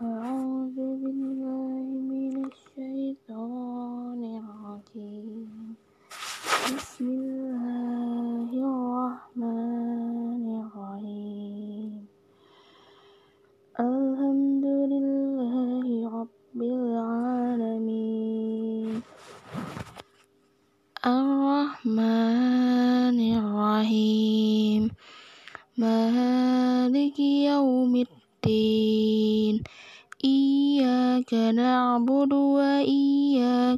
嗯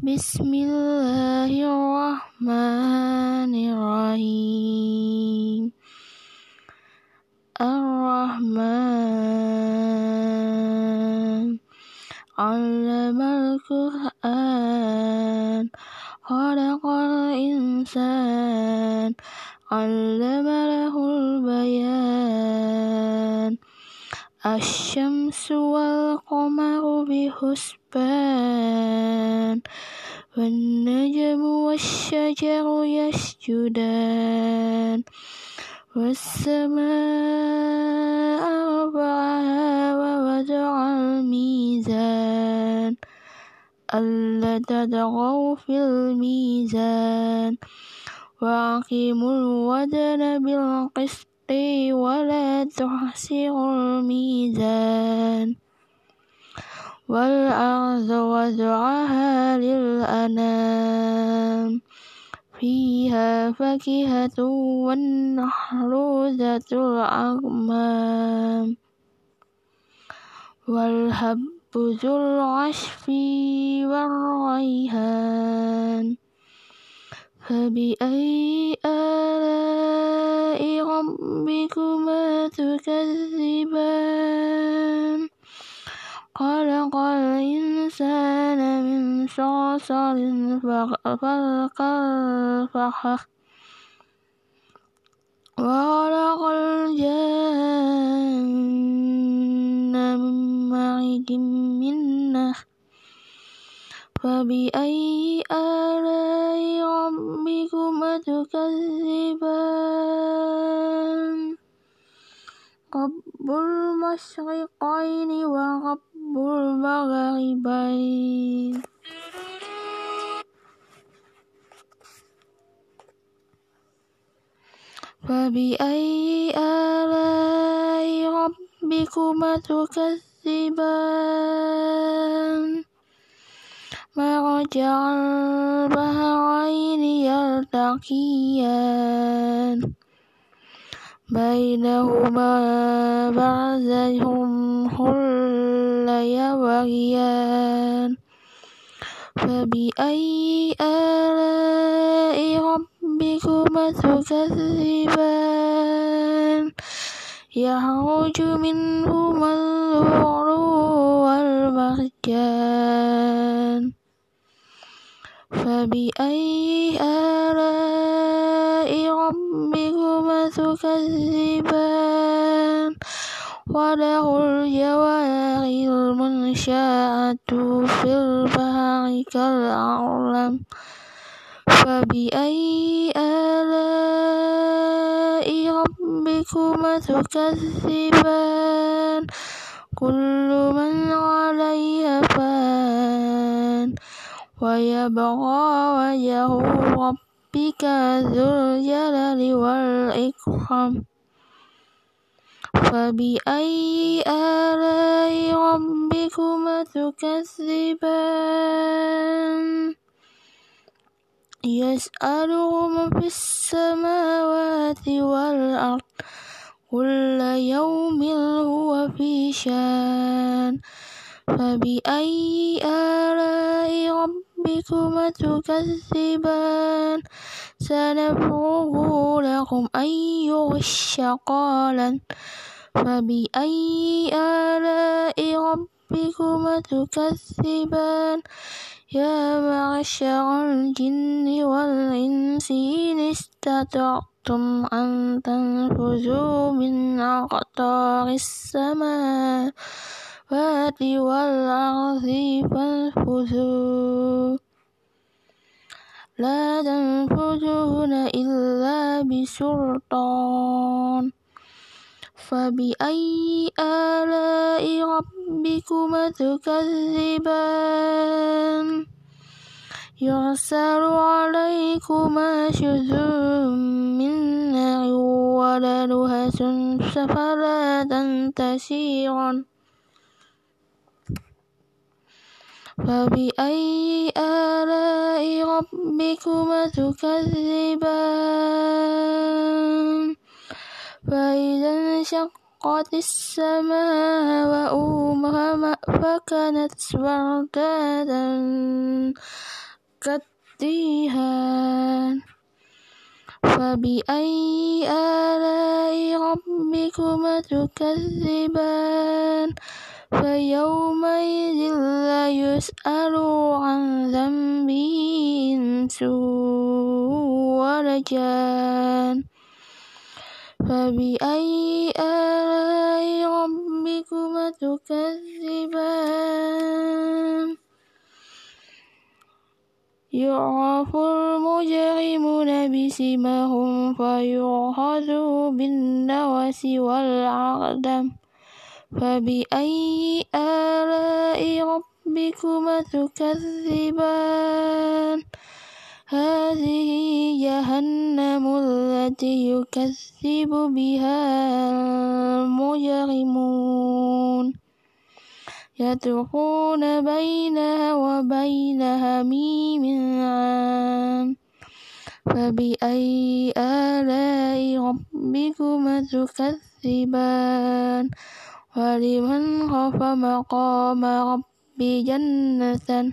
بسم الله الرحمن الرحيم. الرحمن علم القرآن خلق الإنسان علم له البيان. الشمس والقمر بحسبان والنجم والشجر يسجدان والسماء رفعها ووضع الميزان ألا تطغوا في الميزان وأقيموا الوزن بالقسط ولا تحسروا الميزان والأرض وضعها للأنام فيها فاكهة والنحل ذات الأكمام والهب ذو العشف والريحان. فبأي آلاء ربكما تكذبان؟ خلق الإنسان من صلصال فالقفخ وخلق الجن من معد من نخ فبأي آلاء ربكما تكذبان؟ رب المشرقين ورب المغربين فبأي آلاء ربكما تكذبان مرج البحرين يلتقيان بينهما برزخ لا يبغيان فبأي آلاء ربكما تكذبان؟ يخرج منهما اللؤلؤ والمرجان فبأي آلاء ربكما تكذبان؟ وله الجوار المنشآت في البحر كالأعلم فبأي آلاء ربكما تكذبان؟ كل من عليها فان ويبقى وجه ربك ذو الجلال والإكرام. فبأي آلاء ربكما تكذبان؟ يسأله في السماوات والأرض كل يوم هو في شان. فبأي آلاء ربكما تكذبان؟ سنفرغ لكم أيها الشقالان فبأي آلاء ربكما تكذبان يا معشر الجن والإنس إن استطعتم أن تنفذوا من أقطار السماوات والأرض فانفذوا لا تنفذون إلا بسلطان فبأي آلاء ربكما تكذبان؟ يرسل عليكما شذوذ من نار ولنهس فلا تنتشران فبأي آلاء ربكما تكذبان؟ فإذا انشقت السماء فكانت وردة كالدهان فبأي آلاء ربكما تكذبان؟ فيومئذ لا يسأل عن ذنبه إنس ولا جان. فبأي آلاء ربكما تكذبان يعرف المجرمون بسمهم فيؤخذوا بالنوس والأقدام فبأي آلاء ربكما تكذبان هذه جهنم التي يكذب بها المجرمون. يدعون بينها وبين هميم عام. فبأي آلاء ربكما تكذبان؟ ولمن خاف مقام ربي جنتان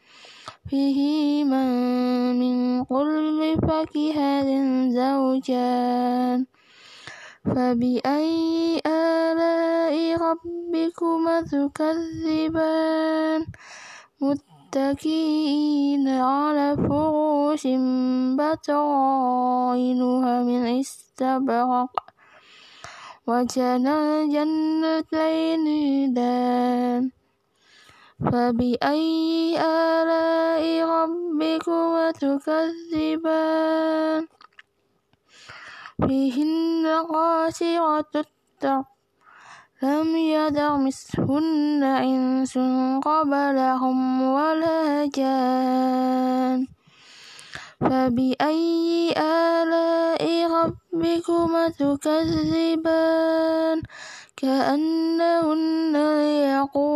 فيهما من كل فاكهة زوجان فبأي آلاء ربكما تكذبان متكئين على فروش بطائنها من استبرق وجنى الجنتين دان فبأي آلاء ربكما تكذبان فيهن قاسرة الطرف لم يدمسهن إنس قبلهم ولا جان فبأي آلاء ربكما تكذبان كأنهن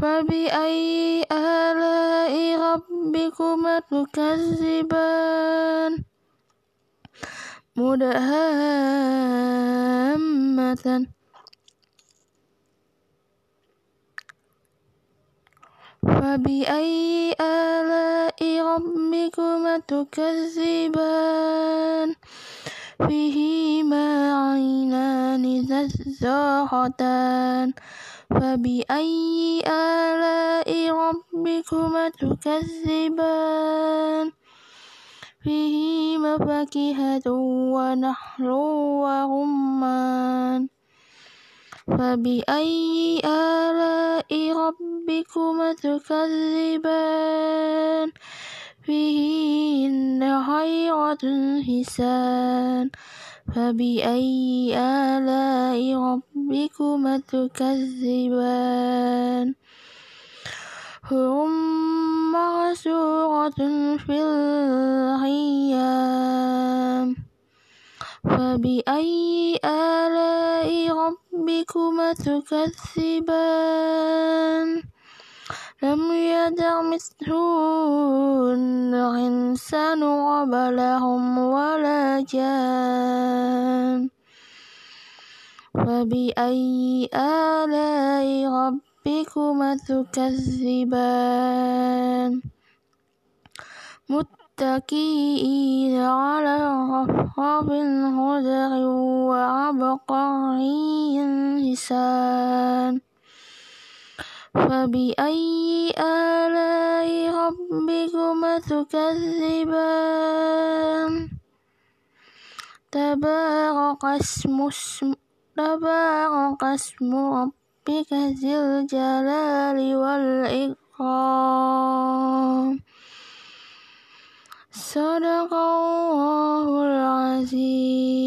فبأي آلاء ربكما تكذبان؟ مدهامة. فبأي آلاء ربكما تكذبان؟ فيهما عينان نزاختان فبأي آلاء ربكما تكذبان فيهما فاكهة ونحل ورمان فبأي آلاء ربكما تكذبان فيهن خيرة حسان فبأي آلاء ربكما تكذبان هم مغسورة في الخيام فبأي آلاء ربكما تكذبان لم يدمثهن إنسان قبلهم ولا جان. فبأي آلاء ربكما تكذبان؟ متكئين على رفرف خضر وعبقري حسان. فبأي آلاء ربكما تكذبان تبارك اسم تبارك اسم ربك ذي الجلال والإكرام. صدق الله العظيم.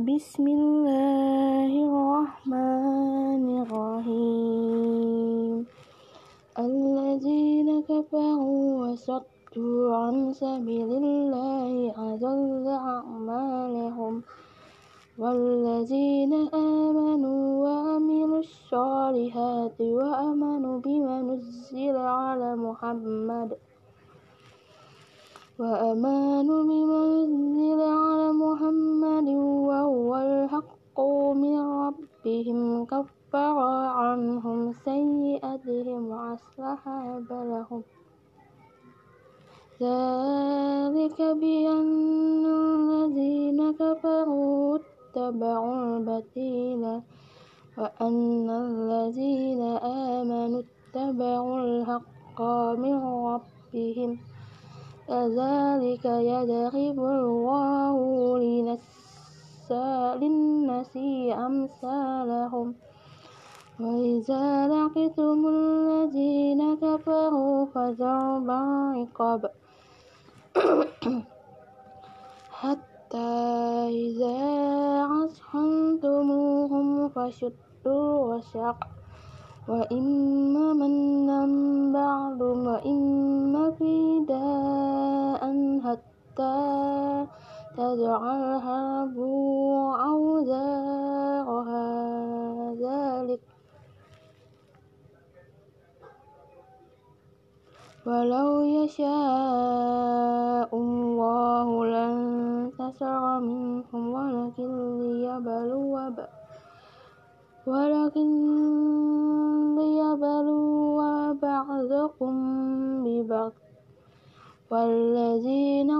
بسم الله الرحمن الرحيم. الذين كفروا وصدوا عن سبيل الله أضل أعمالهم. وأصلح بالهم ذلك بأن الذين كفروا اتبعوا الباطل وأن الذين آمنوا اتبعوا الحق من ربهم. كذلك يضرب الله للناس أمثالهم. وإذا لقيتم الذين كفروا فضرب الرقاب حتى إذا أسخنتموهم فشدوا الوثاق وإما منا بعد وإما فداء حتى تضع الحرب أوزارها ولو يشاء الله لانتصر منهم ولكن ليبلو ولكن ليبلو بعضكم ببعض. والذين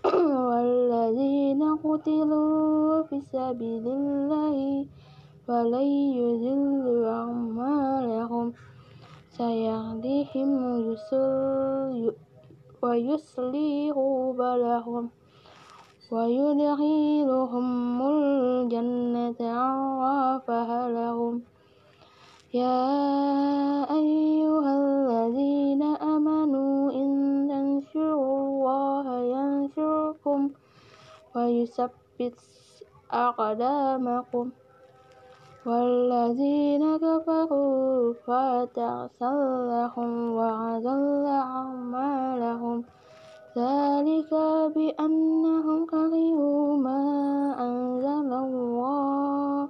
والذين قتلوا في سبيل الله فلن يذل أعمالهم. سيهديهم ويصلح بالهم ويدخلهم الجنة عرفها لهم. يا أيها الذين آمنوا إن تنصروا الله ينصركم ويثبت أقدامكم والذين كفروا فتعسى لهم وأضل أعمالهم. ذلك بأنهم كرهوا ما أنزل الله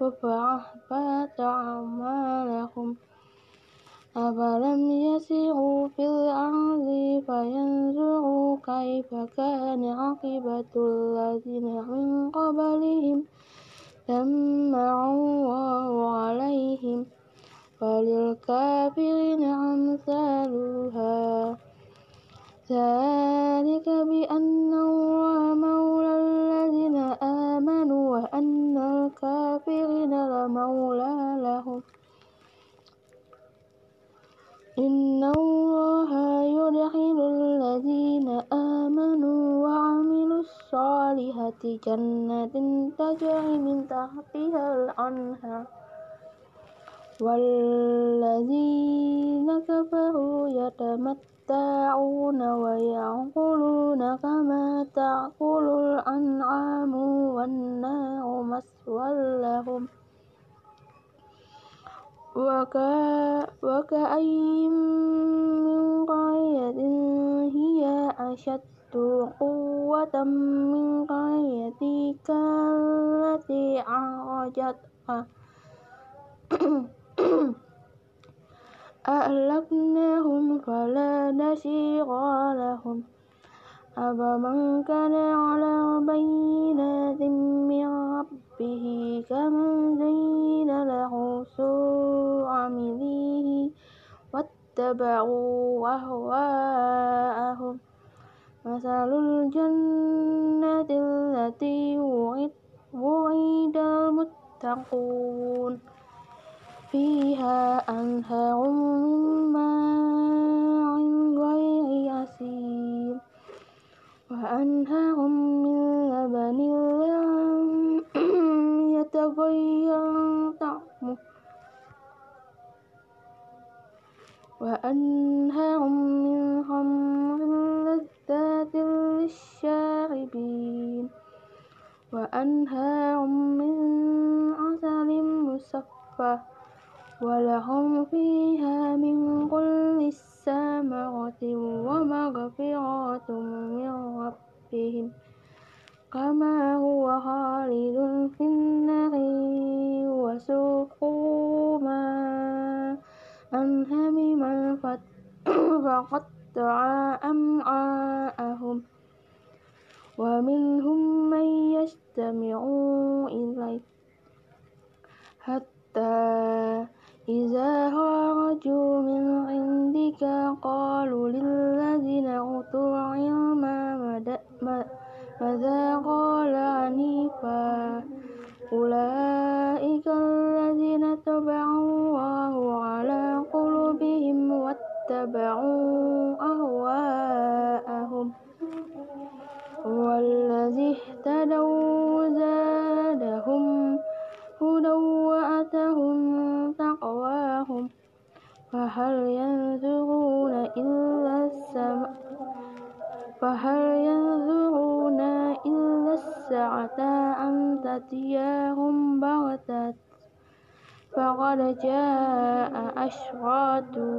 فأحبط أعمالهم. أفلم يسيروا في الأرض فينظروا كيف كان عاقبة الذين من قبلهم دمر الله عليهم وللكافرين أمثالها. ذلك بأن الله مولى الذين آمنوا وأن الكافرين لمولى لهم. إن الله يدخل الذين الصالحات جنات تجري من تحتها الأنهار. والذين كفروا يتمتعون ويأكلون كما تأكل الأنعام والنار مسوى لهم. وكأي من قرية هي أشد قوة من قريتك التي أخرجتها أهلكناهم فلا نسير لهم. أفمن كان على بينات من ربه كمن زين له سوء عمله واتبعوا أهواءهم. مثل الجنة التي وعد المتقون. فيها أنهار من ماء غير أسير. وأنهار هو خالد في النار وسوقوا ماء حميما فقطع أمعاءهم. ومنهم من يستمع إليك. حتى إذا خرجوا من عندك قالوا للذين أوتوا العلم ماذا قال آنفا أولئك الذين طبع جاء أشراطها